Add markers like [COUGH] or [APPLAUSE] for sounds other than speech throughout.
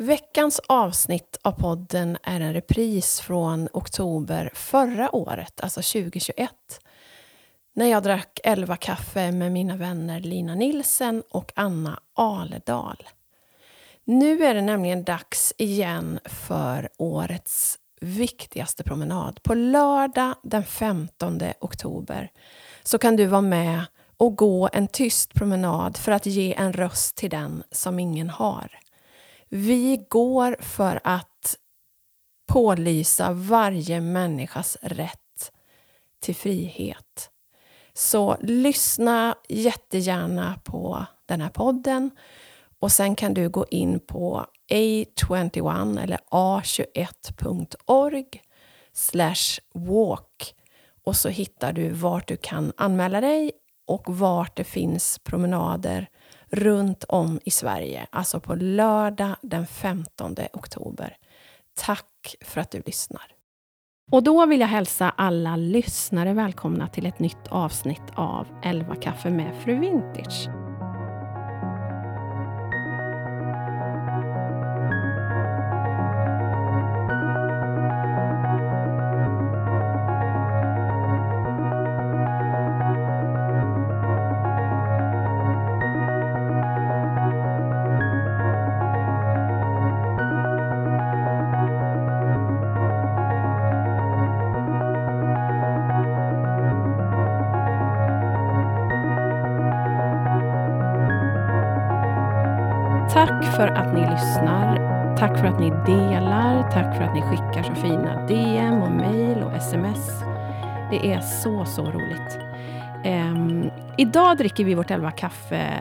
Veckans avsnitt av podden är en repris från oktober förra året, alltså 2021. När jag drack 11 kaffe med mina vänner Lina Nilsen och Anna Aledal. Nu är det nämligen dags igen för årets viktigaste promenad. På lördag den 15 oktober så kan du vara med och gå en tyst promenad för att ge en röst till den som ingen har. Vi går för att pålysa varje människas rätt till frihet. Så lyssna jättegärna på den här podden och sen kan du gå in på a21 eller a21.org slash walk och så hittar du vart du kan anmäla dig och vart det finns promenader runt om i Sverige, alltså på lördag den 15 oktober. Tack för att du lyssnar. Och då vill jag hälsa alla lyssnare välkomna till ett nytt avsnitt av 11 kaffe med Fru Vintage. Tack för att ni lyssnar. Tack för att ni delar. Tack för att ni skickar så fina DM och mejl och sms. Det är så, så roligt. Um, idag dricker vi vårt elva kaffe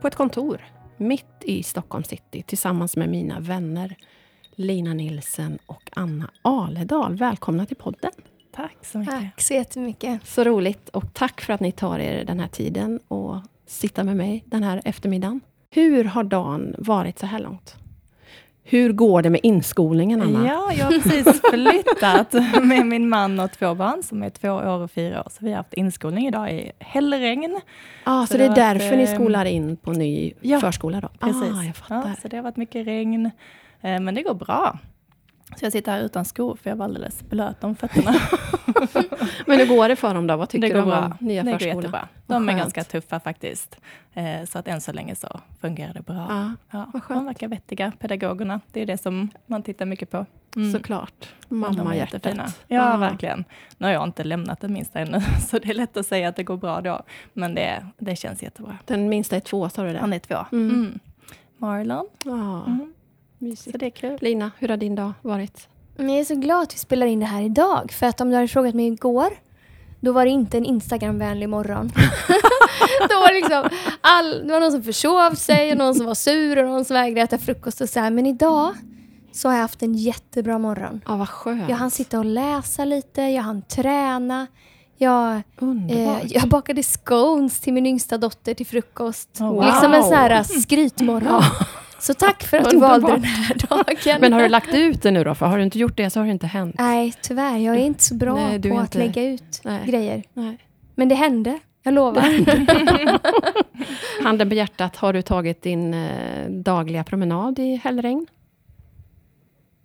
på ett kontor mitt i Stockholm city tillsammans med mina vänner Lina Nilsen och Anna Aledal. Välkomna till podden. Tack så mycket. Tack så jättemycket. Så roligt och tack för att ni tar er den här tiden och sitta med mig den här eftermiddagen. Hur har dagen varit så här långt? Hur går det med inskolningen, Anna? Ja, jag har precis [LAUGHS] flyttat med min man och två barn, som är två år och fyra år. Så vi har haft inskolning idag i hällregn. Ah, så, så det är därför varit, ni eh, skolar in på ny ja, förskola? Då? Precis. Ah, jag fattar. Ja, så det har varit mycket regn. Eh, men det går bra. Så jag sitter här utan skor, för jag var alldeles blöt om fötterna. [LAUGHS] Men hur går det för dem då? Vad tycker det går du om nya det förskola? går jättebra. De är ganska tuffa faktiskt. Eh, så att än så länge så fungerar det bra. Ja, ja, de verkar vettiga, pedagogerna. Det är det som man tittar mycket på. Mm. Såklart. Mammahjärtat. Ja, ja, verkligen. Nu har jag inte lämnat den minsta ännu, [LAUGHS] så det är lätt att säga att det går bra då. Men det, det känns jättebra. Den minsta är två, sa du det? Han är två. Mm. Mm. Marlon. Ja, mm. Så det är kul. Lina, hur har din dag varit? Men jag är så glad att vi spelar in det här idag. För att om du hade frågat mig igår, då var det inte en Instagram-vänlig morgon. [LAUGHS] [LAUGHS] då var det liksom all, det var någon som försov sig och någon som var sur och någon som vägrade äta frukost och så här. Men idag så har jag haft en jättebra morgon. Ja, vad skönt. Jag hann sitta och läsa lite, jag hann träna. Jag, eh, jag bakade scones till min yngsta dotter till frukost. Oh, wow. Liksom en sån här skrytmorgon. [LAUGHS] Så tack för att du valde den här dagen. Men har du lagt ut det nu då? För har du inte gjort det så har det inte hänt. Nej, tyvärr. Jag är inte så bra Nej, på att inte... lägga ut Nej. grejer. Nej. Men det hände. Jag lovar. [LAUGHS] Handen på hjärtat, har du tagit din eh, dagliga promenad i hällregn?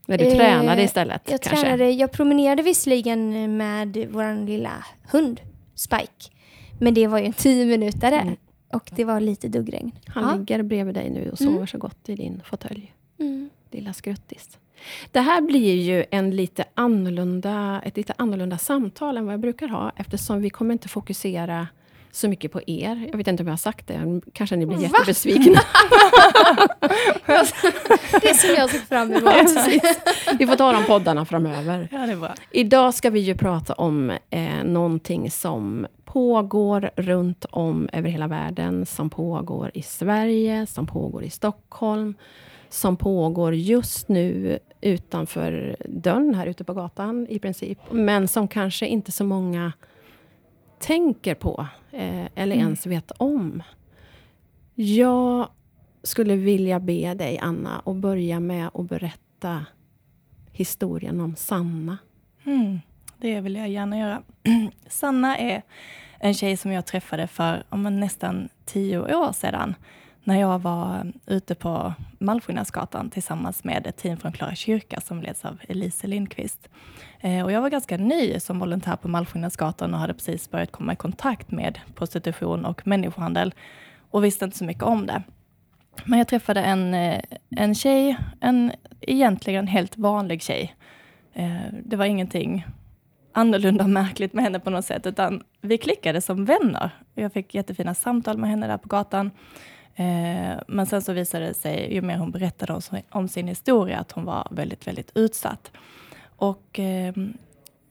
När du eh, tränade istället? Jag, kanske? Tränade, jag promenerade visserligen med vår lilla hund, Spike. Men det var ju en tio minuter. Mm. Och det var lite duggregn. Han ja. ligger bredvid dig nu och sover mm. så gott i din fåtölj. Mm. Lilla skruttis. Det här blir ju en lite annorlunda, ett lite annorlunda samtal än vad jag brukar ha, eftersom vi kommer inte fokusera så mycket på er. Jag vet inte om jag har sagt det, kanske ni blir Va? jättebesvikna. [LAUGHS] det som jag sett fram emot. [LAUGHS] vi får ta de poddarna framöver. Ja. Idag ska vi ju prata om eh, någonting som pågår runt om över hela världen, som pågår i Sverige, som pågår i Stockholm, som pågår just nu utanför dörren här ute på gatan i princip, men som kanske inte så många tänker på eh, eller mm. ens vet om. Jag skulle vilja be dig, Anna, att börja med att berätta historien om Sanna. Mm, det vill jag gärna göra. [CLEARS THROAT] Sanna är en tjej som jag träffade för om nästan tio år sedan när jag var ute på Malmskillnadsgatan tillsammans med ett team från Klara kyrka som leds av Elise Lindqvist. Eh, och jag var ganska ny som volontär på Malmskillnadsgatan och hade precis börjat komma i kontakt med prostitution och människohandel och visste inte så mycket om det. Men jag träffade en, eh, en tjej, en egentligen helt vanlig tjej. Eh, det var ingenting annorlunda och märkligt med henne på något sätt, utan vi klickade som vänner. Jag fick jättefina samtal med henne där på gatan. Eh, men sen så visade det sig, ju mer hon berättade om, om sin historia, att hon var väldigt, väldigt utsatt. Och eh,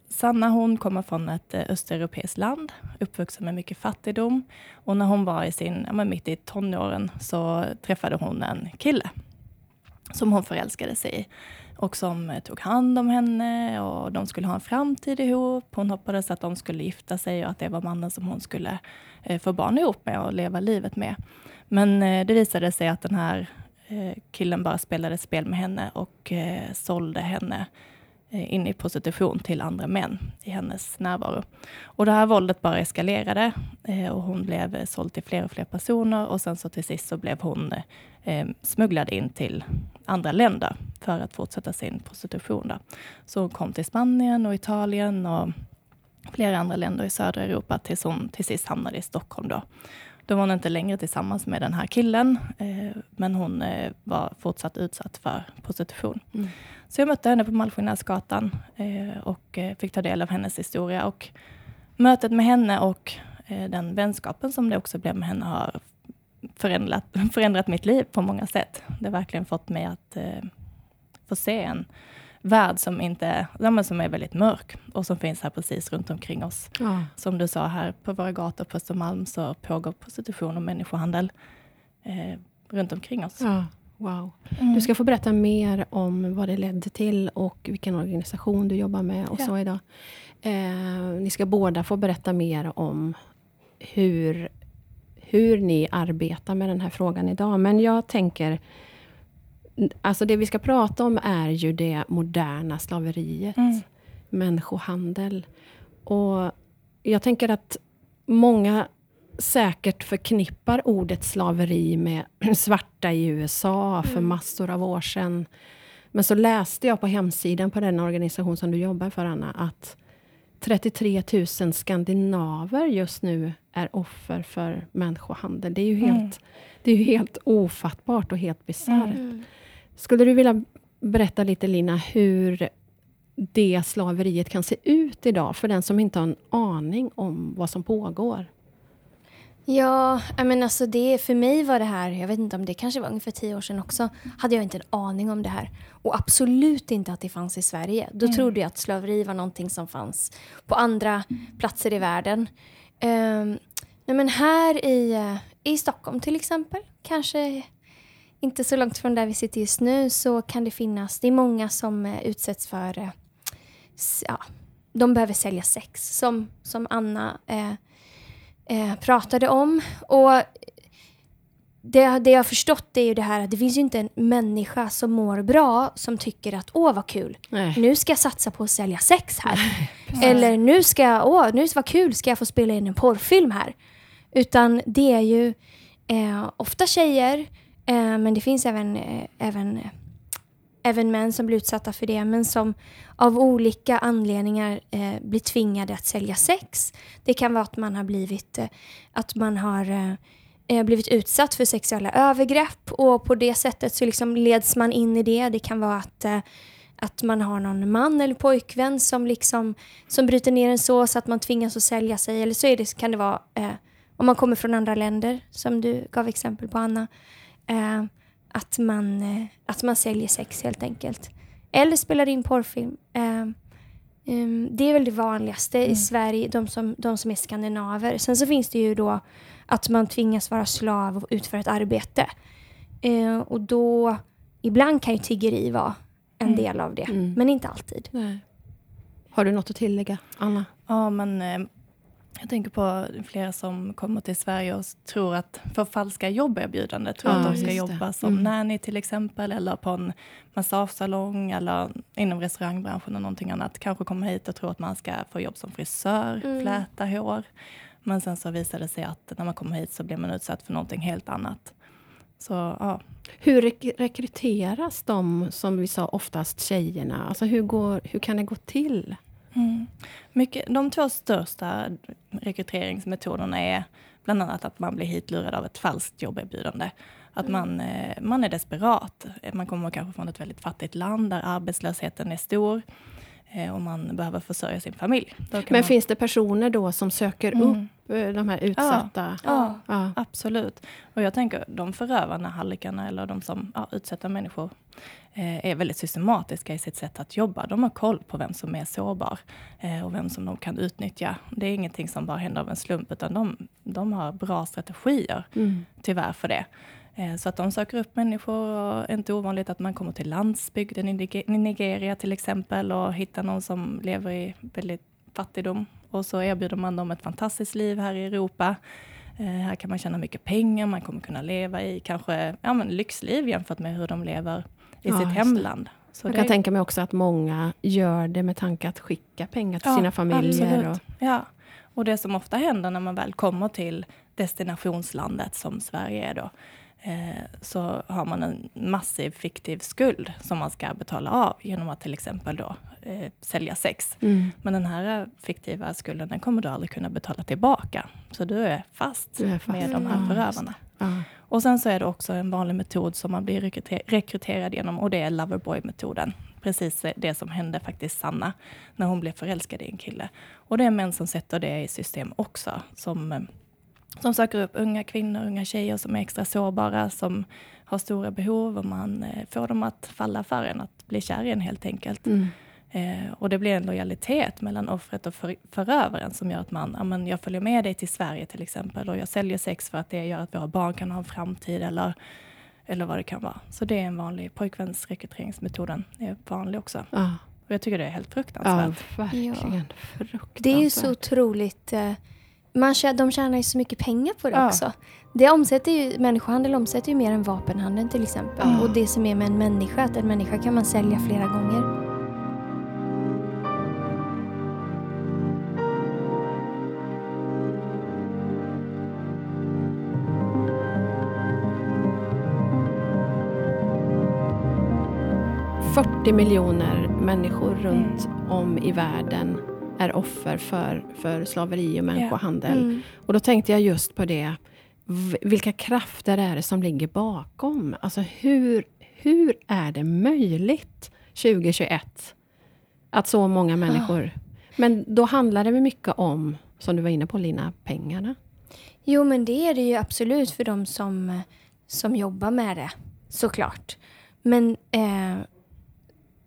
Sanna hon kommer från ett eh, östeuropeiskt land, uppvuxen med mycket fattigdom. Och när hon var i sin, ja, mitt i tonåren så träffade hon en kille som hon förälskade sig i och som eh, tog hand om henne och de skulle ha en framtid ihop. Hon hoppades att de skulle gifta sig och att det var mannen som hon skulle eh, få barn ihop med och leva livet med. Men eh, det visade sig att den här eh, killen bara spelade spel med henne och eh, sålde henne eh, in i prostitution till andra män i hennes närvaro. Och det här våldet bara eskalerade och hon blev såld till fler och fler personer och sen så till sist så blev hon smugglad in till andra länder för att fortsätta sin prostitution. Där. Så hon kom till Spanien och Italien och flera andra länder i södra Europa tills hon till sist hamnade i Stockholm. Då. Då var hon inte längre tillsammans med den här killen, eh, men hon eh, var fortsatt utsatt för prostitution. Mm. Så jag mötte henne på Malmskillnadsgatan eh, och eh, fick ta del av hennes historia. Och mötet med henne och eh, den vänskapen som det också blev med henne har förändrat, [LAUGHS] förändrat mitt liv på många sätt. Det har verkligen fått mig att eh, få se en värld som, inte, som är väldigt mörk och som finns här precis runt omkring oss. Ja. Som du sa, här på våra gator på Östermalm så pågår prostitution och människohandel eh, runt omkring oss. Ja, wow. Mm. Du ska få berätta mer om vad det ledde till och vilken organisation du jobbar med och ja. så idag. Eh, ni ska båda få berätta mer om hur, hur ni arbetar med den här frågan idag. Men jag tänker Alltså det vi ska prata om är ju det moderna slaveriet. Mm. Människohandel. Och jag tänker att många säkert förknippar ordet slaveri med [CLEARS THROAT] svarta i USA för mm. massor av år sedan. Men så läste jag på hemsidan på den organisation som du jobbar för, Anna, att 33 000 skandinaver just nu är offer för människohandel. Det är ju helt, mm. det är ju helt ofattbart och helt bisarrt. Mm. Skulle du vilja berätta lite, Lina, hur det slaveriet kan se ut idag, för den som inte har en aning om vad som pågår? Ja, men alltså det, för mig var det här, jag vet inte om det kanske var ungefär tio år sedan också, hade jag inte en aning om det här. Och absolut inte att det fanns i Sverige. Då mm. trodde jag att slaveri var någonting som fanns på andra platser i världen. Um, nej men här i, uh, i Stockholm till exempel, kanske inte så långt från där vi sitter just nu så kan det finnas, det är många som eh, utsätts för, eh, ja, de behöver sälja sex som, som Anna eh, eh, pratade om. Och det, det jag har förstått är ju det här att det finns ju inte en människa som mår bra som tycker att åh vad kul, Nej. nu ska jag satsa på att sälja sex här. [LAUGHS] Eller nu ska jag, åh nu vad kul, ska jag få spela in en porrfilm här. Utan det är ju eh, ofta tjejer Eh, men det finns även, eh, även, eh, även män som blir utsatta för det, men som av olika anledningar eh, blir tvingade att sälja sex. Det kan vara att man har blivit, eh, att man har eh, eh blivit utsatt för sexuella övergrepp och på det sättet så liksom leds man in i det. Det kan vara att att man har någon man eller pojkvän som, liksom, som bryter ner en så, så att man tvingas att sälja sig. Eller så är det, kan det vara eh, om man kommer från andra länder, som du gav exempel på Anna. Eh, att, man, eh, att man säljer sex helt enkelt. Eller spelar in porrfilm. Eh, um, det är väl det vanligaste mm. i Sverige, de som, de som är skandinaver. Sen så finns det ju då att man tvingas vara slav och utföra ett arbete. Eh, och då, ibland kan ju tiggeri vara en mm. del av det, mm. men inte alltid. Nej. Har du något att tillägga, Anna? Ja, men eh, jag tänker på flera som kommer till Sverige och tror att, för falska jobberbjudanden, tror ja, att de ska jobba som mm. nanny till exempel, eller på en massagesalong, eller inom restaurangbranschen och någonting annat. Kanske kommer hit och tror att man ska få jobb som frisör, mm. fläta hår. Men sen så visar det sig att när man kommer hit så blir man utsatt för någonting helt annat. Så ja, Hur rek rekryteras de, som vi sa, oftast tjejerna? Alltså hur, går, hur kan det gå till? Mm. Mycket, de två största rekryteringsmetoderna är bland annat att man blir hitlurad av ett falskt jobberbjudande. Att man, eh, man är desperat. Man kommer kanske från ett väldigt fattigt land där arbetslösheten är stor eh, och man behöver försörja sin familj. Men man... finns det personer då som söker Mm. upp eh, de här utsatta? Ja, Ja. absolut. Och jag tänker de förövarna, hallickarna eller de som ja, utsätter människor eh, är väldigt systematiska i sitt sätt att jobba. De har koll på vem som är sårbar eh, och vem som de kan utnyttja. Det är ingenting som bara händer av en slump, utan de, de har bra strategier, Mm. tyvärr, för det. Eh, Så att de söker upp människor och inte ovanligt att man kommer till landsbygden i Nige- i Nigeria till exempel och hittar någon som lever i väldigt fattigdom. Och så erbjuder man dem ett fantastiskt liv här i Europa. Eh, här kan man tjäna mycket pengar, man kommer kunna leva i kanske ja, men lyxliv jämfört med hur de lever i Ja, sitt hemland. Så Jag det- kan tänka mig också att många gör det med tanke att skicka pengar till Ja, sina familjer. Och, Ja, och det som ofta händer när man väl kommer till destinationslandet som Sverige är då, eh, så har man en massiv fiktiv skuld som man ska betala av genom att till exempel då eh, sälja sex. mm. Men den här eh, fiktiva skulden den kommer du aldrig kunna betala tillbaka. Så du är fast, Du är fast. med de här förövarna. ja. Och sen så är det också en vanlig metod som man blir rekryter- rekryterad genom och det är Loverboy-metoden. Precis det som hände faktiskt Sanna när hon blev förälskad i en kille. Och det är män som sätter det i system också. Som, eh, som söker upp unga kvinnor, unga tjejer som är extra sårbara, som har stora behov och man eh, får dem att falla för en, att bli kär i en helt enkelt. Mm. Eh, och det blir en lojalitet mellan offret och för, förövaren som gör att man, ja, men jag följer med dig till Sverige till exempel och jag säljer sex för att det gör att våra barn kan ha en framtid eller, eller vad det kan vara. Så det är en vanlig pojkvänsrekryteringsmetoden. Är vanlig också. Ja. Och jag tycker det är helt ja, fruktansvärt. verkligen. Fruktansvärt. Det är ju så otroligt... eh, Man, de tjänar ju så mycket pengar på det Ja. också. Det omsätter ju, människohandel omsätter ju mer än vapenhandeln till exempel. Ja. Och det som är med en människa, att en människa kan man sälja flera gånger. 40 miljoner människor runt om i världen är offer för, för slaveri och människohandel. Mm. Och då tänkte jag just på det. Vilka krafter är det som ligger bakom? Alltså hur, hur är det möjligt 2021 att så många människor... Men då handlar det mycket om, som du var inne på Lina, pengarna. Jo, men det är det ju absolut för de som, som jobbar med det, såklart. Men eh,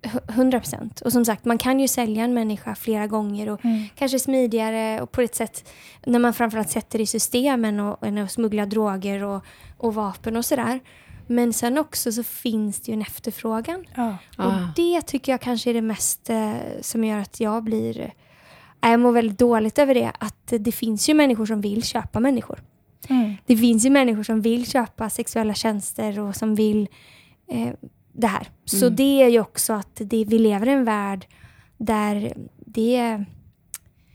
100 procent. Och som sagt, man kan ju sälja en människa flera gånger och Mm. kanske smidigare och på ett sätt när man framförallt sätter i systemen och, och smugglar droger och, och vapen och sådär. Men sen också så finns det ju en efterfrågan. Ja. Ah. Och det tycker jag kanske är det mest eh, som gör att jag blir... Eh, jag mår väldigt dåligt över det. Att det finns ju människor som vill köpa människor. Mm. Det finns ju människor som vill köpa sexuella tjänster och som vill eh, det här. Så Mm. det är ju också att det, vi lever i en värld där det,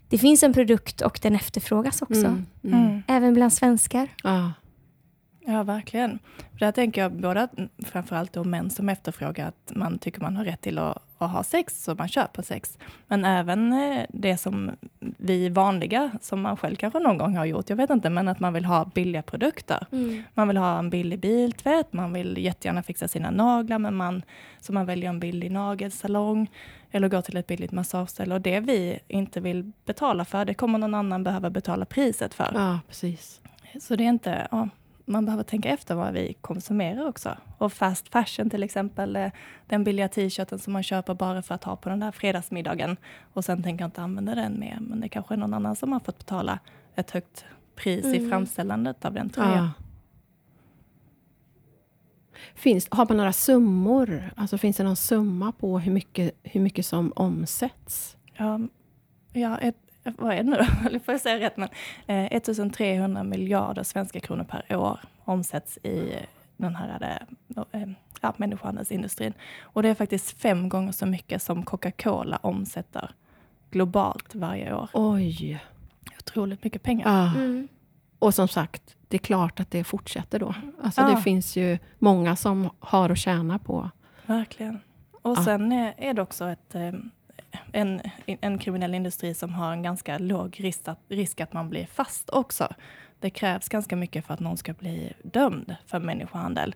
det finns en produkt och den efterfrågas också. Mm, mm. Mm. Även bland svenskar. Ja. Ja, verkligen. För där tänker jag både mm, framförallt då män som efterfrågar att man tycker man har rätt till att, att ha sex, så man köper sex. Men även eh, det som vi vanliga, som man själv kanske någon gång har gjort, jag vet inte, men att man vill ha billiga produkter. Man vill ha en billig biltvätt, man vill jättegärna fixa sina naglar, men man, så man väljer en billig nagelsalong eller går till ett billigt massageställe. Och det vi inte vill betala för, det kommer någon annan behöva betala priset för. ja, precis. Så det är inte, ja, man behöver tänka efter vad vi konsumerar också. Och fast fashion till exempel, eh, den billiga t-shirten som man köper bara för att ha på den där fredagsmiddagen och sen tänker jag inte använda den mer. Men det kanske är någon annan som har fått betala ett högt pris i Mm. framställandet av den tröjan. Ja. Finns, har man några summor? Alltså finns det någon summa på hur mycket, hur mycket som omsätts? Ja, ja ett, vad är det nu då? [LAUGHS] Eller får jag säga rätt? Men, eh, 1300 miljarder svenska kronor per år omsätts i den här eh, ja, människohandelsindustrin. Och det är faktiskt fem gånger så mycket som Coca-Cola omsätter globalt varje år. Oj! Otroligt mycket pengar. Ja. Mm. Och som sagt, det är klart att det fortsätter då. Alltså Ja. det finns ju många som har att tjäna på. Verkligen. Och Ja. sen är, är det också ett, eh, en, en kriminell industri som har en ganska låg risk att, risk att man blir fast också. Det krävs ganska mycket för att någon ska bli dömd för människohandel.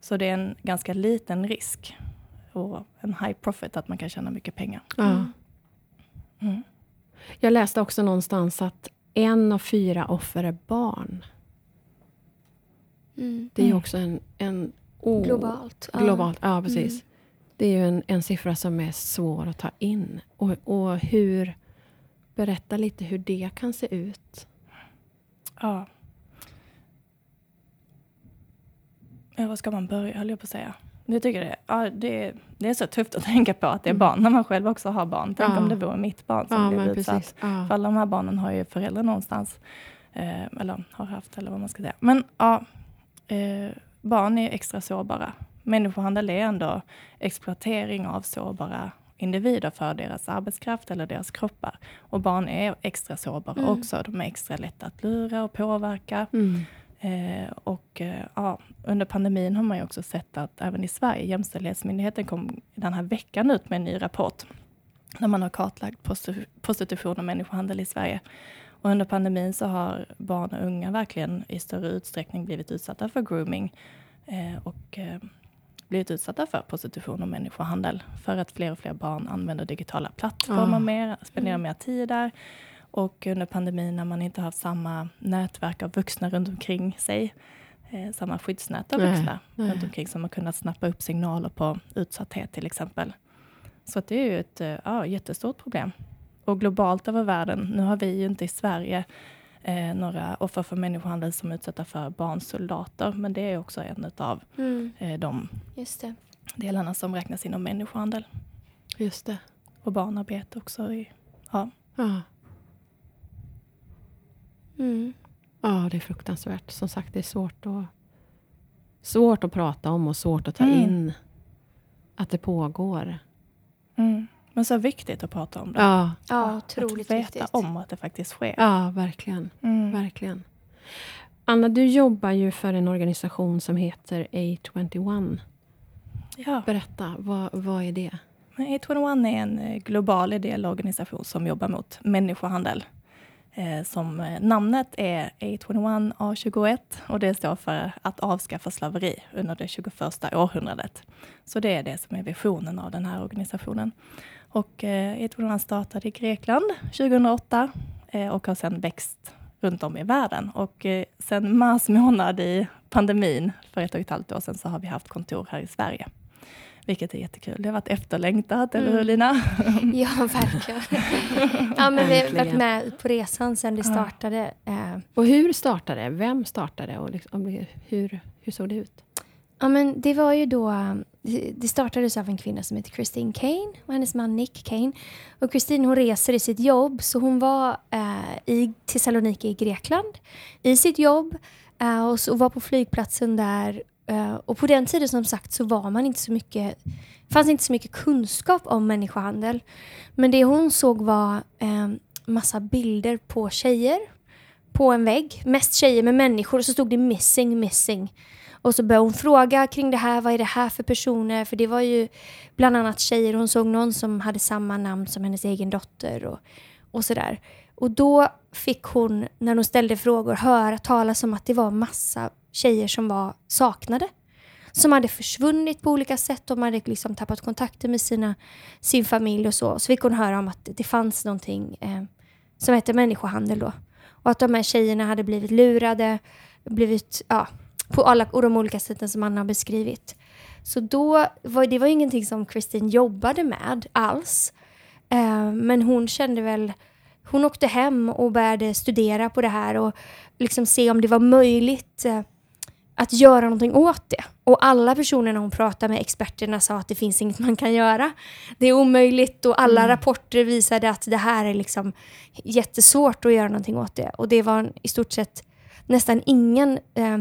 Så det är en ganska liten risk och en high profit att man kan tjäna mycket pengar. Ja. Mm. Jag läste också någonstans att en av fyra offer är barn. Mm. Det är Mm. också en... en oh, Globalt. ja. Globalt, ja precis. Det är ju en, en siffra som är svår att ta in. Och, och hur... Berätta lite hur det kan se ut. Ja. ja. Vad ska man börja, höll jag på att säga. Jag tycker det, ja, det, det är så tufft att tänka på att det är Mm. barn när man själv också har barn. Tänk Ja. om det vore mitt barn som Ja, blev utsatt. precis. Ja. För alla de här barnen har ju föräldrar någonstans. Eh, eller har haft, eller vad man ska säga. Men ja, eh, barn är extra sårbara. Människohandel är ändå exploatering av sårbara individer för deras arbetskraft eller deras kroppar. Och barn är extra sårbara Mm. också. De är extra lätta att lura och påverka. Mm. Eh, och eh, ja, under pandemin har man ju också sett att även i Sverige, Jämställdhetsmyndigheten kom den här veckan ut med en ny rapport där man har kartlagt prostitu- prostitution och människohandel i Sverige. Och under pandemin så har barn och unga verkligen i större utsträckning blivit utsatta för grooming eh, och eh, blivit utsatta för prostitution och människohandel för att fler och fler barn använder digitala plattformar Ah. mer, spenderar Mm. mer tid där. Och under pandemin när man inte haft samma nätverk av vuxna runt omkring sig, eh, samma skyddsnät av vuxna nej. runt omkring som har kunnat snappa upp signaler på utsatthet till exempel. Så det är ju ett eh, ja, jättestort problem. Och globalt över världen, nu har vi ju inte i Sverige eh, några offer för människohandel som är utsatta för barnsoldater, men det är också en av Mm. eh, de delarna som räknas inom människohandel. Just det. Och barnarbete också. I, ja. Ja. Mm. ja, det är fruktansvärt. Som sagt, det är svårt att, svårt att prata om och svårt att ta Mm. in att det pågår. Mm. Men så viktigt att prata om det. Ja, Ja, att otroligt veta viktigt. om att det faktiskt sker. ja verkligen. Mm. verkligen. Anna, du jobbar ju för en organisation som heter A21. Ja. Berätta, vad, vad är det? Men A21 är en eh, global ideell organisation som jobbar mot människohandel. Eh, som eh, namnet är A21 A21 och det står för att avskaffa slaveri under det 21 århundradet. Så det är det som är visionen av den här organisationen. Och eh, A21 startade i Grekland 2008 eh, och har sedan växt runt om i världen. Och eh, sedan mars månad i pandemin för ett och ett halvt år sedan så har vi haft kontor här i Sverige. Vilket är jättekul. Det har varit efterlängtat, eller hur Mm. Lina? [LAUGHS] Ja, verkligen. [LAUGHS] ja, men vi har varit med på resan sedan det startade. Eh, Och hur startade det? Vem startade och liksom, hur, hur såg det ut? Ja, men det var ju då det- startades av en kvinna som heter Christine Kane och hennes man Nick Kane. Och Christine hon reser i sitt jobb, så hon var eh, i Thessaloniki i Grekland i sitt jobb eh, och så var på flygplatsen där. Eh, och på den tiden som sagt så var man inte så mycket, fanns inte så mycket kunskap om människohandel. Men det hon såg var eh, massa bilder på tjejer på en vägg. Mest tjejer med människor och så stod det missing, missing. Och så började hon fråga kring det här, vad är det här för personer? För det var ju bland annat tjejer, hon såg någon som hade samma namn som hennes egen dotter och, och sådär. Och då fick hon, när hon ställde frågor, höra talas om att det var massa tjejer som var saknade. Som hade försvunnit på olika sätt, de hade liksom tappat kontakten med sina, sin familj och så. Så fick hon höra om att det fanns någonting eh, som hette människohandel då. Och att de här tjejerna hade blivit lurade, blivit, ja, på alla och de olika sätten som Anna har beskrivit. Så då var det var ingenting som Kristin jobbade med alls. Eh, men hon kände väl, hon åkte hem och började studera på det här och liksom se om det var möjligt eh, att göra någonting åt det. Och alla personerna hon pratade med, experterna, sa att det finns inget man kan göra. Det är omöjligt och alla Mm. rapporter visade att det här är liksom jättesvårt att göra någonting åt det. Och det var i stort sett nästan ingen eh,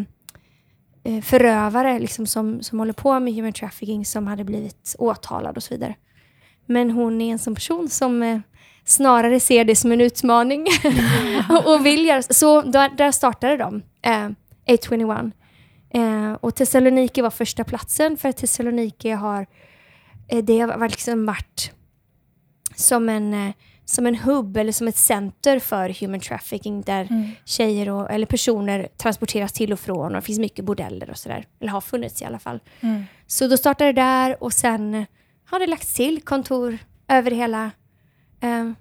förövare liksom som, som håller på med human trafficking som hade blivit åtalad och så vidare. Men hon är en sån person som eh, snarare ser det som en utmaning [LAUGHS] och vill göra så. Där, där startade de, eh, 821. Eh, och Thessaloniki var första platsen för att Thessaloniki har, eh, det har liksom varit som en, eh, som en hubb eller som ett center för human trafficking där Mm. tjejer och, eller personer transporteras till och från och det finns mycket bordeller och sådär. Eller har funnits i alla fall. Mm. Så då startade det där och sen har det lagts till kontor över hela, eh,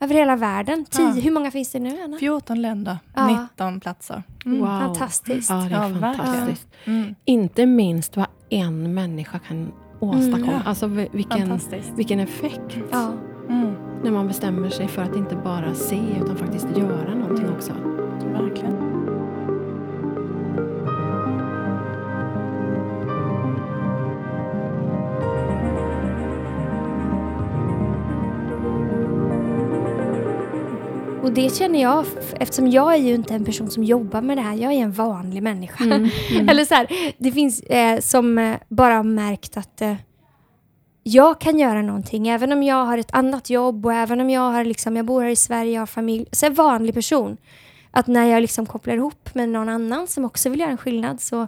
över hela världen. Tio, Ja. Hur många finns det nu, Anna? 14 länder, Ja. 19 platser. Mm. Wow. Fantastiskt. Ja, det är Ja, fantastiskt. Mm. Inte minst vad en människa kan åstadkomma. Mm. Alltså vi- vilken, vilken effekt. Ja. Mm. När man bestämmer sig för att inte bara se utan faktiskt göra någonting också. Verkligen. Och det känner jag, eftersom jag är ju inte en person som jobbar med det här, jag är en vanlig människa. Mm. [LAUGHS] Eller så här, det finns eh, som eh, bara har märkt att eh, jag kan göra någonting, även om jag har ett annat jobb och även om jag har liksom, jag bor här i Sverige, jag har familj, så är vanlig person. Att när jag liksom kopplar ihop med någon annan som också vill göra en skillnad så,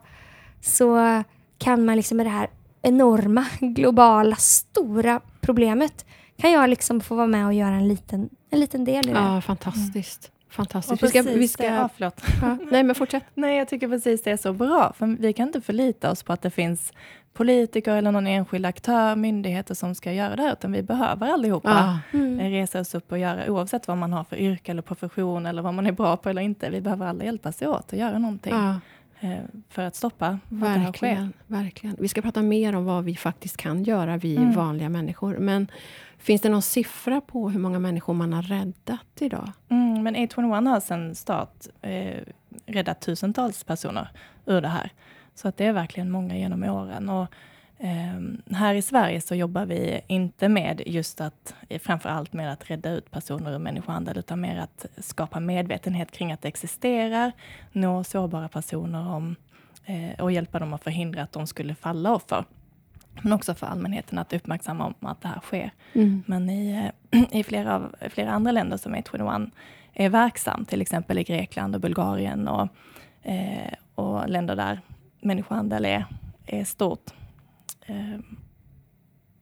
så kan man liksom med det här enorma, [LAUGHS] globala, stora problemet kan jag liksom få vara med och göra en liten, en liten del i det. Ja, fantastiskt. Och Fantastiskt. Vi ska, precis vi ska, det- ja, förlåt. ja, nej, men fortsätt. Nej, jag tycker precis det är så bra. För vi kan inte förlita oss på att det finns politiker eller någon enskild aktör, myndigheter som ska göra det här, utan vi behöver allihopa Ja. Mm. eh, resa oss upp och göra, oavsett vad man har för yrke eller profession eller vad man är bra på eller inte. Vi behöver alla hjälpas åt och göra någonting Ja, eh, för att stoppa att det här sker. verkligen, verkligen. Vi ska prata mer om vad vi faktiskt kan göra, vi Mm. vanliga människor. Men finns det någon siffra på hur många människor man har räddat idag? Mm, men 821 har sedan start eh, räddat tusentals personer ur det här. Så att det är verkligen många genom åren. Och, ehm, här i Sverige så jobbar vi inte med just att, eh, framför allt med att rädda ut personer ur människohandel, utan mer att skapa medvetenhet kring att det existerar, nå sårbara personer om, eh, och hjälpa dem att förhindra att de skulle falla offer. Men också för allmänheten att uppmärksamma om att det här sker. Mm. Men i, eh, [CLEARS THROAT] i flera, av, flera andra länder som 821 är verksam, till exempel i Grekland och Bulgarien och, eh, och länder där människohandel är, är stort. Eh,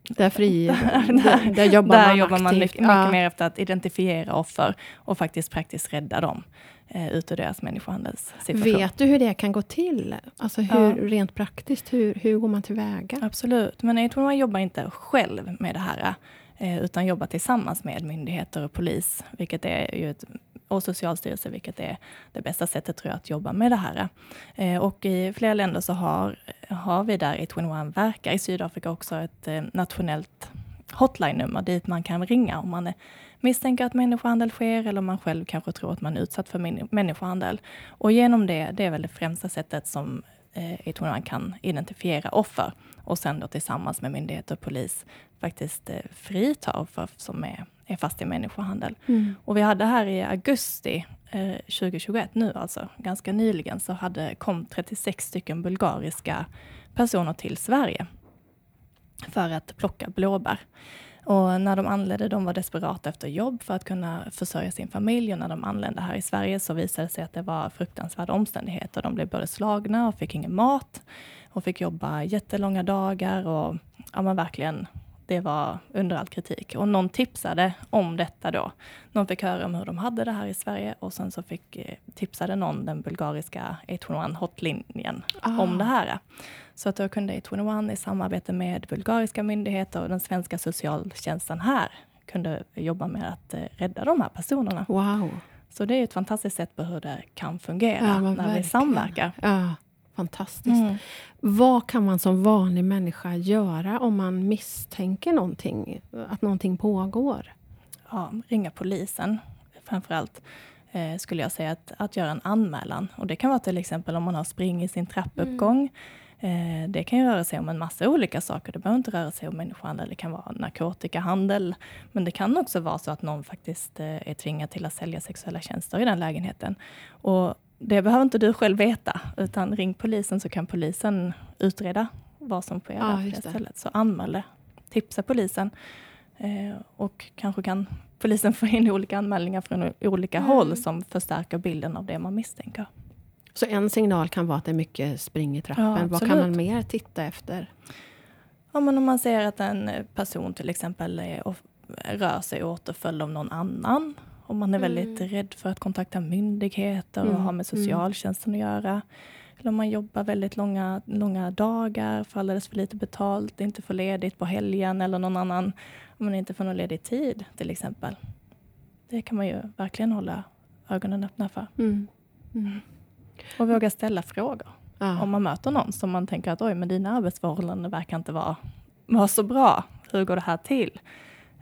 Där, fri, [LAUGHS] Där- där, jobbar där man jobbar man mycket, mycket Ja. mer efter att identifiera offer och faktiskt praktiskt rädda dem eh, ut ur deras människohandelssituation. Vet du hur det kan gå till? Alltså hur, rent praktiskt, hur, hur går man tillväga? Absolut, men jag tror man jobbar inte själv med det här, eh, utan jobbar tillsammans med myndigheter och polis, vilket är ju ett, och Socialstyrelsen, vilket är det bästa sättet tror jag att jobba med det här. Eh, och i flera länder så har, har vi där 821 verkar, i Sydafrika också ett eh, nationellt hotline-nummer dit man kan ringa om man är, misstänker att människohandel sker eller om man själv kanske tror att man är utsatt för människohandel. Och genom det, det är väl det främsta sättet som eh, 821 kan identifiera offer och sen då tillsammans med myndigheter och polis faktiskt eh, frita offer som är, är fast i människohandel. Mm. Och vi hade här i augusti eh, 2021, nu alltså, ganska nyligen, så hade, kom 36 stycken bulgariska personer till Sverige för att plocka blåbär. Och när de anlände, de var desperata efter jobb för att kunna försörja sin familj. Och när de anlände här i Sverige så visade det sig att det var fruktansvärda omständigheter. De blev både slagna och fick ingen mat och fick jobba jättelånga dagar. Och ja, men verkligen, det var under all kritik. Och någon tipsade om detta då. Någon fick höra om hur de hade det här i Sverige och sen så fick, eh, tipsade någon den bulgariska 821 hotlinjen Ah. om det här. Så att då kunde 821 i samarbete med bulgariska myndigheter och den svenska socialtjänsten här kunde jobba med att eh, rädda de här personerna. Wow. Så det är ett fantastiskt sätt på hur det kan fungera Ja, när vi verkligen. samverkar. Ja, fantastiskt. Mm. Vad kan man som vanlig människa göra om man misstänker någonting, att någonting pågår? Ja, ringa polisen framförallt. Eh, skulle jag säga att, att göra en anmälan. Och det kan vara till exempel om man har spring i sin trappuppgång. Eh, det kan ju röra sig om en massa olika saker. Det behöver inte röra sig om människohandel, det kan vara narkotikahandel. Men det kan också vara så att någon faktiskt eh, är tvingad till att sälja sexuella tjänster i den lägenheten. Och det behöver inte du själv veta, utan ring polisen så kan polisen utreda vad som sker Ja, på det stället. Så anmäl det, tipsa polisen eh, och kanske kan polisen [LAUGHS] får in olika anmälningar från olika Mm. håll som förstärker bilden av det man misstänker. Så en signal kan vara att det är mycket spring i trappen. Ja, Vad kan man mer titta efter? Ja, men om man ser att en person till exempel är, rör sig återföljd av någon annan. Om man är väldigt rädd för att kontakta myndigheter och Mm, ha med socialtjänsten att göra. Eller om man jobbar väldigt långa, långa dagar, får alldeles för lite betalt, inte får ledigt på helgen eller någon annan. Om man inte får någon ledig tid till exempel. Det kan man ju verkligen hålla ögonen öppna för. Mm. Mm. Och våga ställa frågor. Ja. Om man möter någon som man tänker att oj, men dina arbetsförhållanden verkar inte vara, vara så bra. Hur går det här till?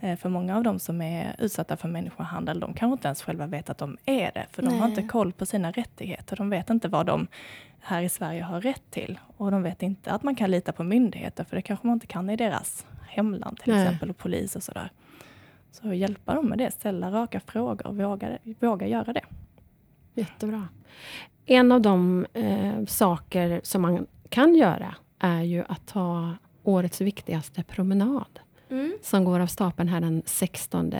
Eh, För många av dem som är utsatta för människohandel, de kanske inte ens själva vet att de är det. För de har inte koll på sina rättigheter. De vet inte vad de här i Sverige har rätt till. Och de vet inte att man kan lita på myndigheter, för det kanske man inte kan i deras hemland till Nej. exempel, och polis och sådär. Så hjälpa dem med det, ställa raka frågor, våga, våga göra det. Jättebra. En av de eh, saker som man kan göra är ju att ta årets viktigaste promenad Mm. som går av stapeln här den 16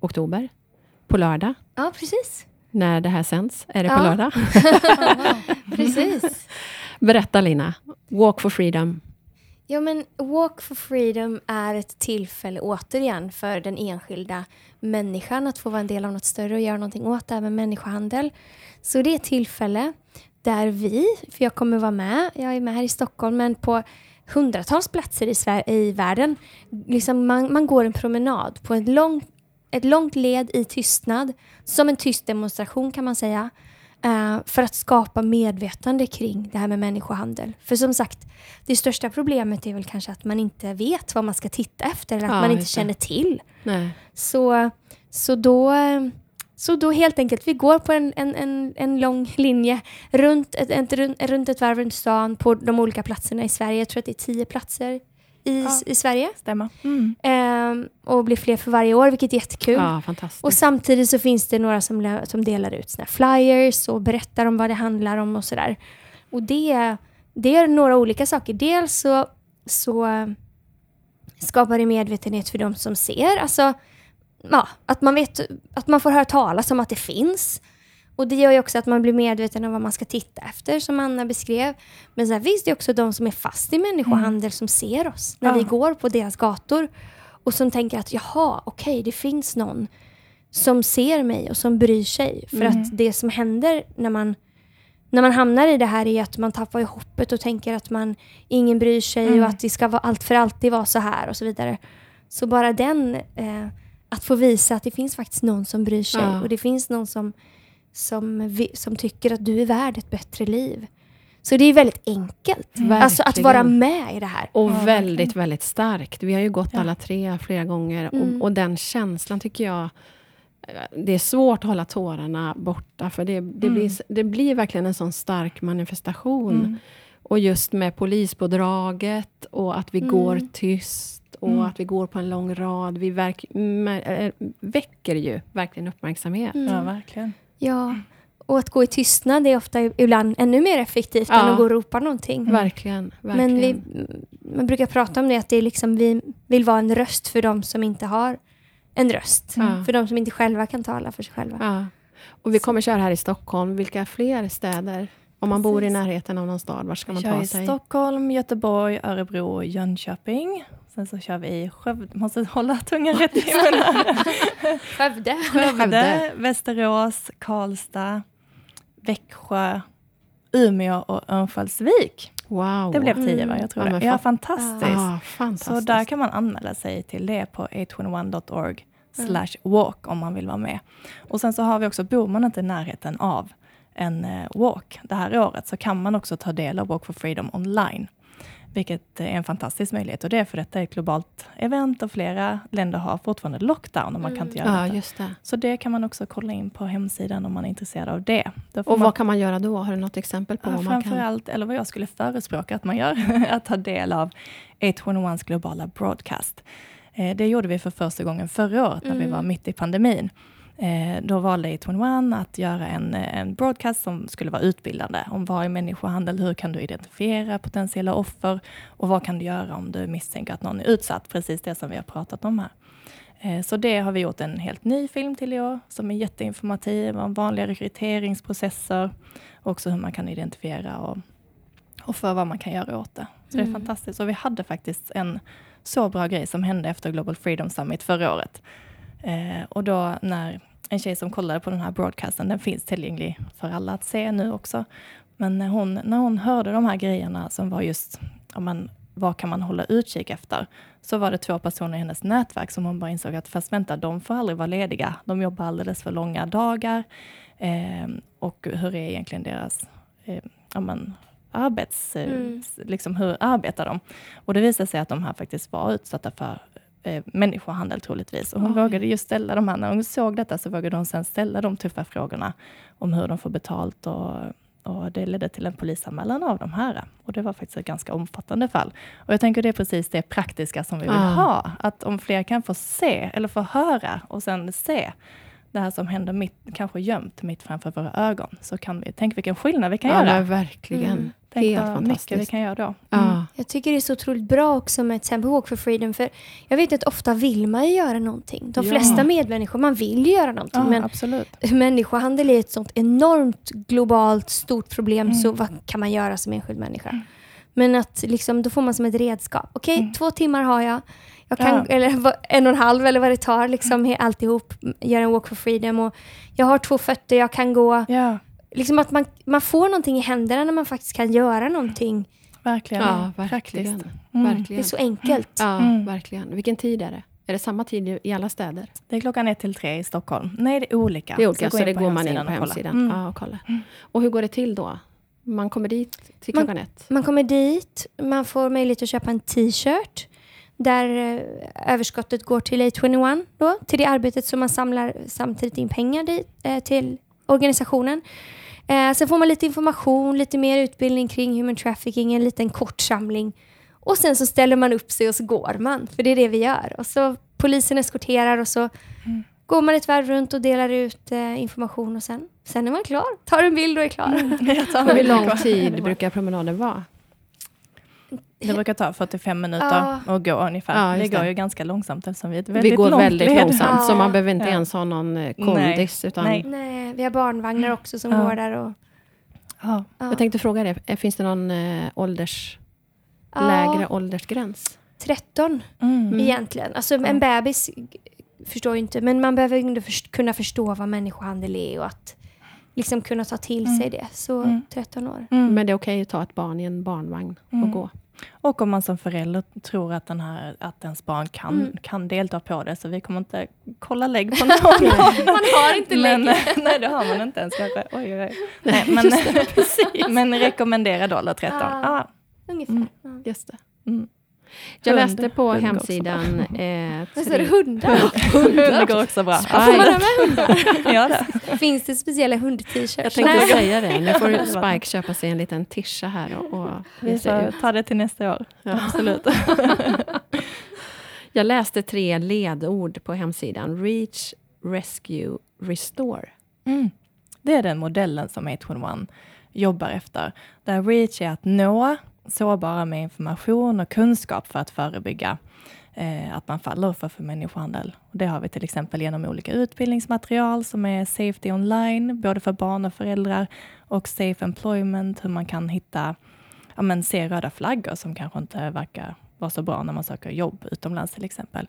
oktober, på lördag. Ja, precis. När det här sänds, är det på Ja. lördag? [LAUGHS] precis. [LAUGHS] Berätta Lina, Walk for Freedom. Ja, men Walk for Freedom är ett tillfälle återigen för den enskilda människan att få vara en del av något större och göra någonting åt det här med människohandel. Så det är ett tillfälle där vi, för jag kommer vara med, jag är med här i Stockholm, men på hundratals platser i, Sver- i världen. Liksom man, man går en promenad på ett långt, ett långt led i tystnad, som en tyst demonstration kan man säga, eh, för att skapa medvetande kring det här med människohandel. För som sagt, det största problemet är väl kanske att man inte vet vad man ska titta efter eller att Ja, man inte känner till. Nej. Så, så, då, så då helt enkelt, vi går på en, en, en, en lång linje runt ett, ett, runt, runt ett varv runt stan på de olika platserna i Sverige. Jag tror att det är tio platser i, Ja. i Sverige. Stämmer. Mm. Ehm, och blir fler för varje år, vilket är jättekul. Ja, fantastiskt. Och samtidigt så finns det några som, som delar ut såna flyers och berättar om vad det handlar om och sådär. Och det, det är några olika saker. Dels så, så eh, skapar det medvetenhet för de som ser. Alltså, ja, att man vet att man får höra talas om att det finns. Och det gör ju också att man blir medveten om vad man ska titta efter, som Anna beskrev. Men sen finns det också de som är fast i människohandel som ser oss när Ja. vi går på deras gator. Och som tänker att jaha, okej, det finns någon som ser mig och som bryr sig. För Mm. att det som händer när man, när man hamnar i det här är att man tappar hoppet och tänker att man ingen bryr sig Mm. och att det ska vara allt för alltid vara så här och så vidare. Så bara den, eh, att få visa att det finns faktiskt någon som bryr sig Ja. och det finns någon som, som, som tycker att du är värd ett bättre liv. Så det är väldigt enkelt. Alltså att vara med i det här. Och Ja, väldigt, väldigt starkt. Vi har ju gått Ja. alla tre flera gånger. Mm. Och, och den känslan tycker jag... Det är svårt att hålla tårarna borta, för det, det, Mm. blir, det blir verkligen en sån stark manifestation. Mm. Och just med polispådraget och att vi Mm. går tyst och Mm. att vi går på en lång rad. Vi verk, äh, väcker ju verkligen uppmärksamhet. Mm. Ja, verkligen. Ja, och att gå i tystnad är ofta ibland ännu mer effektivt Ja. än att gå och ropa någonting. Verkligen. verkligen. Men vi, man brukar prata om det, att det är liksom, vi vill vara en röst för de som inte har en röst. För de som inte själva kan tala för sig själva. Ja. Och vi kommer köra här i Stockholm. Vilka fler städer? Om man bor i närheten av någon stad, var ska man ta sig? Stockholm, Göteborg, Örebro, Jönköping. Sen så kör vi i Skövde, måste hålla tungan rätt i munnen. [LAUGHS] Skövde. Skövde. Västerås, Karlstad, Växjö, Umeå och Örnsköldsvik. Wow. Det blev tio Mm. va? Jag tror Ja, det. Ja, fan- fantastiskt. Ah, fantastiskt. Så där kan man anmäla sig till det på 821.org slash walk om man vill vara med. Och sen så har vi också, bor man inte i närheten av en eh, walk det här året så kan man också ta del av Walk for Freedom online. Vilket är en fantastisk möjlighet och det är för detta är ett globalt event och flera länder har fortfarande lockdown och man kan inte göra Ja, detta. det. Så det kan man också kolla in på hemsidan om man är intresserad av det. Och man vad kan man göra då? Har du något exempel på Ja, vad man kan? framförallt, eller vad jag skulle förespråka att man gör, [LAUGHS] att ta del av 821s globala broadcast. Eh, det gjorde vi för första gången förra året när vi Mm. var mitt i pandemin. Eh, då valde 821 att göra en, eh, en broadcast som skulle vara utbildande om vad är människohandel, hur kan du identifiera potentiella offer och vad kan du göra om du misstänker att någon är utsatt, precis det som vi har pratat om här. Eh, så det har vi gjort en helt ny film till i år som är jätteinformativ om vanliga rekryteringsprocesser. Också hur man kan identifiera och, och för vad man kan göra åt det. Så det är Mm. fantastiskt. Och vi hade faktiskt en så bra grej som hände efter Global Freedom Summit förra året. Eh, och då när en tjej som kollade på den här broadcasten, den finns tillgänglig för alla att se nu också. Men när hon, när hon hörde de här grejerna som var just, ja, men, vad kan man hålla utkik efter? Så var det två personer i hennes nätverk som hon bara insåg att fast vänta, de får aldrig vara lediga. De jobbar alldeles för långa dagar. Eh, och hur är egentligen deras eh, ja, men, arbets... eh, Mm. Liksom, hur arbetar de? Och det visade sig att de här faktiskt var utsatta för eh, människohandel troligtvis. Och hon Oj. vågade just ställa de här, när hon såg detta så vågade hon sen ställa de tuffa frågorna om hur de får betalt och, och det ledde till en polisanmälan av de här. Och det var faktiskt ett ganska omfattande fall. Och jag tänker det är precis det praktiska som vi vill Ah. ha. Att om fler kan få se, eller få höra och sen se det här som händer mitt, kanske gömt mitt framför våra ögon, så kan vi, tänk vilken skillnad vi kan Ja, göra. men verkligen. Mm. Tänk Helt vad mycket vi kan göra då. Mm. Ja. Jag tycker det är så otroligt bra också med till exempel Walk for Freedom. För jag vet att ofta vill man ju göra någonting. De Ja. flesta medmänniskor, man vill ju göra någonting. Ja, men absolut. människohandel är ett sånt enormt globalt stort problem. Mm. Så vad kan man göra som enskild människa? Men att liksom, då får man som ett redskap. Okej, Mm. två timmar har jag. jag kan, Ja. Eller en och en halv eller vad det tar. Liksom, alltihop. Göra en Walk for Freedom. Och jag har två fötter, jag kan gå. Ja, Liksom att man, man får någonting i händerna när man faktiskt kan göra någonting. Verkligen. Ja, verkligen. Mm. Det är verkligen. så enkelt. Ja, Mm. verkligen. Vilken tid är det? Är det samma tid i- alla städer? Det är klockan ett till tre i Stockholm. Nej, det är olika. Det är olika, så, in det går man in hemsidan på och hemsidan Mm. ja, och kollar. Och hur går det till då? Man kommer dit till Man- klockan ett? Man kommer dit, man får möjlighet att köpa en t-shirt där eh, överskottet går till A21 då, till det arbetet som man samlar samtidigt in pengar dit, eh, till organisationen. Eh, sen får man lite information, lite mer utbildning kring human trafficking, en liten kort samling. Och sen så ställer man upp sig och så går man, för det är det vi gör. Och så polisen eskorterar och så går man ett varv runt och delar ut eh, information och sen, sen är man klar. Tar en bild och är klar. [LAUGHS] Och hur lång tid brukar promenaden vara? Det brukar ta 45 minuter Ja. att gå ungefär. Ja, det går det. ju ganska långsamt eftersom vi är ett Vi väldigt går långt väldigt led. långsamt, så Ja. man behöver inte Ja. ens ha någon eh, kondis. Utan Nej. Nej, vi har barnvagnar också som Ja. går där. Och, Ja. ja. Jag tänkte fråga dig, eh, finns det någon eh, ålders, Ja, lägre åldersgräns? 13 Mm. egentligen. Alltså Ja. en bebis förstår ju inte, men man behöver ju ändå först- kunna förstå vad människohandel är och att liksom kunna ta till Mm. sig det. Så Mm. 13 år. Mm. Men det är okej att ta ett barn i en barnvagn och Mm. gå? Och om man som förälder tror att, den här, att ens barn kan, Mm. kan delta på det, så vi kommer inte kolla lägg på [LAUGHS] någon. Man har inte men, lägg. [LAUGHS] nej, det har man inte ens kanske. Oj, oj, oj. Nej, men, [LAUGHS] men rekommenderad ålder 13. Ja. Ja. Ungefär. Mm. Just det. Jag Hund. läste på Hund hemsidan... Eh, Vad sa du? Hundar? [LAUGHS] Hund går också bra. Får man ha med hundar? [LAUGHS] Ja, det. Finns det speciella hund-t-shirts? Jag tänkte Nej. säga [LAUGHS] det. Nu får Spike köpa sig en liten tisha här och, och Vi ge sig får ut. ta det till nästa år. Ja. Absolut. Jag läste tre ledord på hemsidan. Reach, Rescue, Restore. Mm. Det är den modellen som H1 jobbar efter. Där REACH är att nå sårbara med information och kunskap för att förebygga eh, att man faller offer för människohandel. Och det har vi till exempel genom olika utbildningsmaterial som är Safety online, både för barn och föräldrar, och Safe Employment, hur man kan hitta, ja men se röda flaggor som kanske inte verkar vara så bra när man söker jobb utomlands till exempel.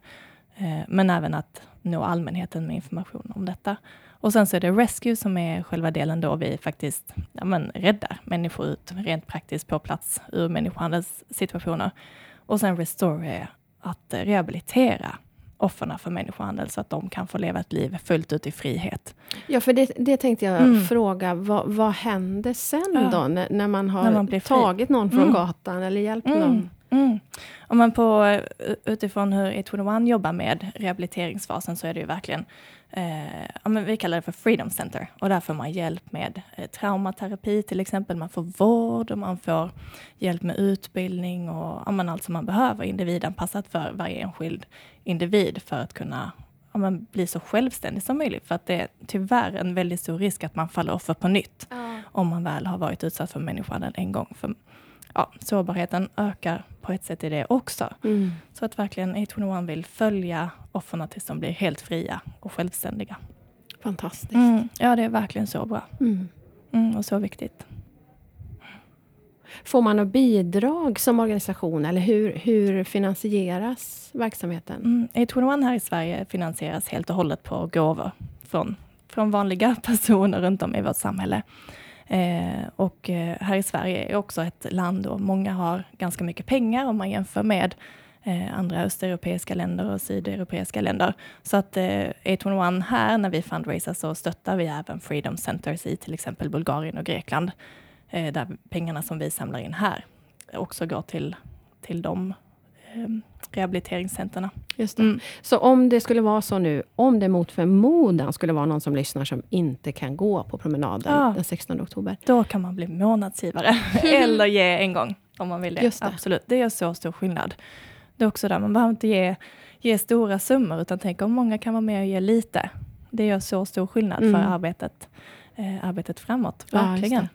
Eh, men även att nå allmänheten med information om detta. Och sen så är det Rescue som är själva delen då vi faktiskt ja, men, räddar människor ut rent praktiskt på plats ur människohandelssituationer. Och sen Restore är att eh, rehabilitera offren för människohandel så att de kan få leva ett liv fullt ut i frihet. Ja, för det, det tänkte jag Mm. fråga. Vad, vad händer sen Ja. då? När, när man har När man tagit någon från Mm. gatan eller hjälpt Mm. någon? Mm. Om man på, eh, utifrån hur A21 jobbar med rehabiliteringsfasen så är det ju verkligen, eh, ja, men vi kallar det för Freedom Center och där får man hjälp med eh, traumaterapi till exempel. Man får vård och man får hjälp med utbildning och ja, men allt som man behöver individanpassat för varje enskild individ för att kunna ja, men bli så självständig som möjligt. För att det är tyvärr en väldigt stor risk att man faller offer på nytt Ja. om man väl har varit utsatt för människohandel en gång. För ja, sårbarheten ökar på ett sätt i det också. Mm. Så att verkligen A21 vill följa offren tills de blir helt fria och självständiga. Fantastiskt. Mm. Ja, det är verkligen så bra. Mm. Mm, och så viktigt. Får man något bidrag som organisation eller hur, hur finansieras verksamheten? Mm. A21 här i Sverige finansieras helt och hållet på gåvor från, från vanliga [LAUGHS] personer runt om i vårt samhälle. Eh, och eh, här i Sverige är också ett land och många har ganska mycket pengar om man jämför med eh, andra östeuropeiska länder och sydeuropeiska länder. Så att eh, A21 här, när vi fundraisar, så stöttar vi även Freedom Centers i till exempel Bulgarien och Grekland, eh, där pengarna som vi samlar in här också går till, till de rehabiliteringscenterna. Just det. Mm. Så om det skulle vara så nu, om det mot förmodan skulle vara någon som lyssnar som inte kan gå på promenaden Ja. den 16 oktober. Då kan man bli månadsgivare [LAUGHS] eller ge en gång om man vill det. Det. Absolut, det gör så stor skillnad. Det är också där, man behöver inte ge, ge stora summor, utan tänk om många kan vara med och ge lite. Det gör så stor skillnad Mm. för arbetet, eh, arbetet framåt. Ja, Verkligen. det.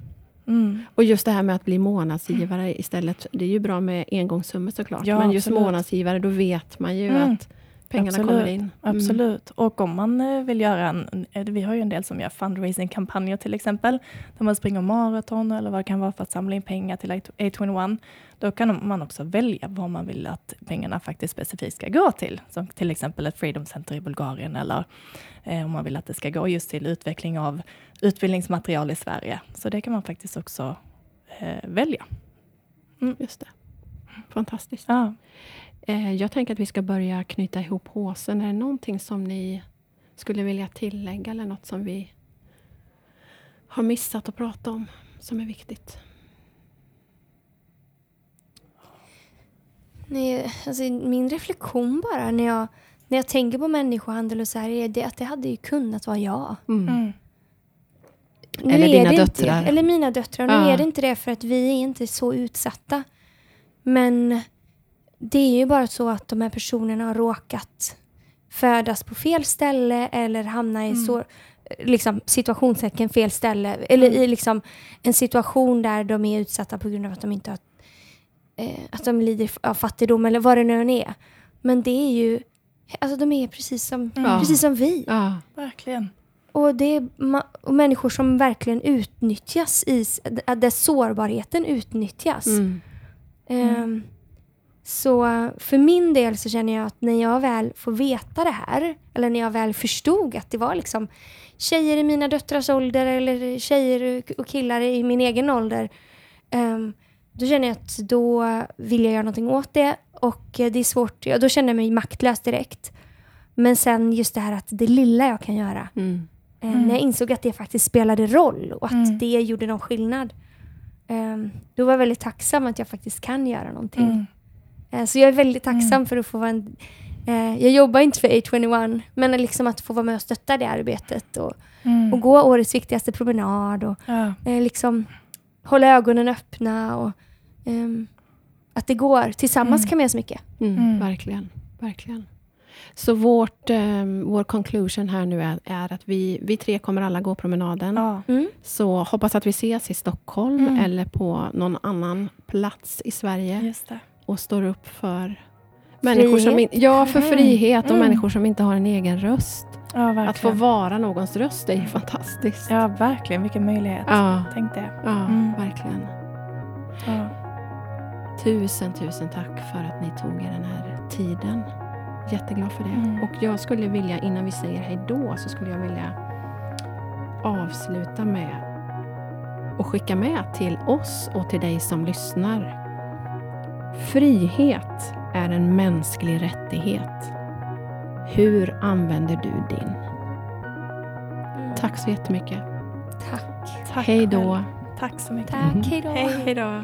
Mm. Och just det här med att bli månadsgivare istället. Det är ju bra med engångssummor såklart. Ja, men just absolut. månadsgivare, då vet man ju Mm. att pengarna Absolut. kommer in. Mm. Absolut. Och om man eh, vill göra en, eh, vi har ju en del som gör fundraising-kampanjer till exempel, där man springer maraton eller vad det kan vara för att samla in pengar till A21. Då kan man också välja vad man vill att pengarna faktiskt specifikt ska gå till. Som till exempel ett Freedom Center i Bulgarien eller eh, om man vill att det ska gå just till utveckling av utbildningsmaterial i Sverige. Så det kan man faktiskt också eh, välja. Just det. Fantastiskt. Ja. Eh, jag tänker att vi ska börja knyta ihop håsen. Är det någonting som ni skulle vilja tillägga eller något som vi har missat att prata om som är viktigt? Nej, alltså, min reflektion bara när jag, när jag tänker på människohandel och så här är det att det hade ju kunnat vara jag. Mm. Nu Eller dina döttrar. Inte, eller mina döttrar. Nu Ja. är det inte det för att vi är inte så utsatta. Men det är ju bara så att de här personerna har råkat födas på fel ställe eller hamna i Mm. så, liksom, situationstecken fel ställe. Eller Mm. i liksom, en situation där de är utsatta på grund av att de inte har eh, att de lider av fattigdom eller vad det nu än är. Men det är ju, alltså de är precis som, Ja. precis som vi. Ja. Verkligen. Och det är och människor som verkligen utnyttjas i, där sårbarheten utnyttjas. Mm. Ehm, så för min del så känner jag att när jag väl får veta det här, eller när jag väl förstod att det var liksom tjejer i mina döttrars ålder eller tjejer och killar i min egen ålder. ehm, då känner jag att då vill jag göra någonting åt det och det är svårt. Ja, då känner jag mig maktlös direkt. Men sen just det här att det lilla jag kan göra. Mm. Eh, Mm. När jag insåg att det faktiskt spelade roll och att Mm. det gjorde någon skillnad. ehm, då var jag väldigt tacksam att jag faktiskt kan göra någonting. Mm. Eh, så jag är väldigt tacksam för att få vara en... Eh, jag jobbar inte för A21 men liksom att få vara med och stötta det arbetet och, Mm. och gå årets viktigaste promenad och Ja. eh, liksom hålla ögonen öppna och ehm, att det går. Tillsammans Mm. kan man göra så mycket. Mm. Mm. Verkligen. Verkligen. Så vårt, eh, vår conclusion här nu är, är att vi, vi tre kommer alla gå promenaden. Ja. Mm. Så hoppas att vi ses i Stockholm Mm. eller på någon annan plats i Sverige Just det. Och står upp för människor som in, Frihet. Ja, för Mm. frihet och Mm. människor som inte har en egen röst. Ja. Att få vara någons röst är ju fantastiskt. Ja, verkligen. Vilken möjlighet. ja, Tänk det. ja Mm. verkligen. Ja. Tusen, tusen tack för att ni tog er den här tiden. Jätteglad för det. Mm. Och jag skulle vilja, innan vi säger hej då, så skulle jag vilja avsluta med och skicka med till oss och till dig som lyssnar. Frihet är en mänsklig rättighet. Hur använder du din? Tack så jättemycket. Tack. Tack Hej då. Tack så mycket. Tack. Hej då. Hej. Hej då.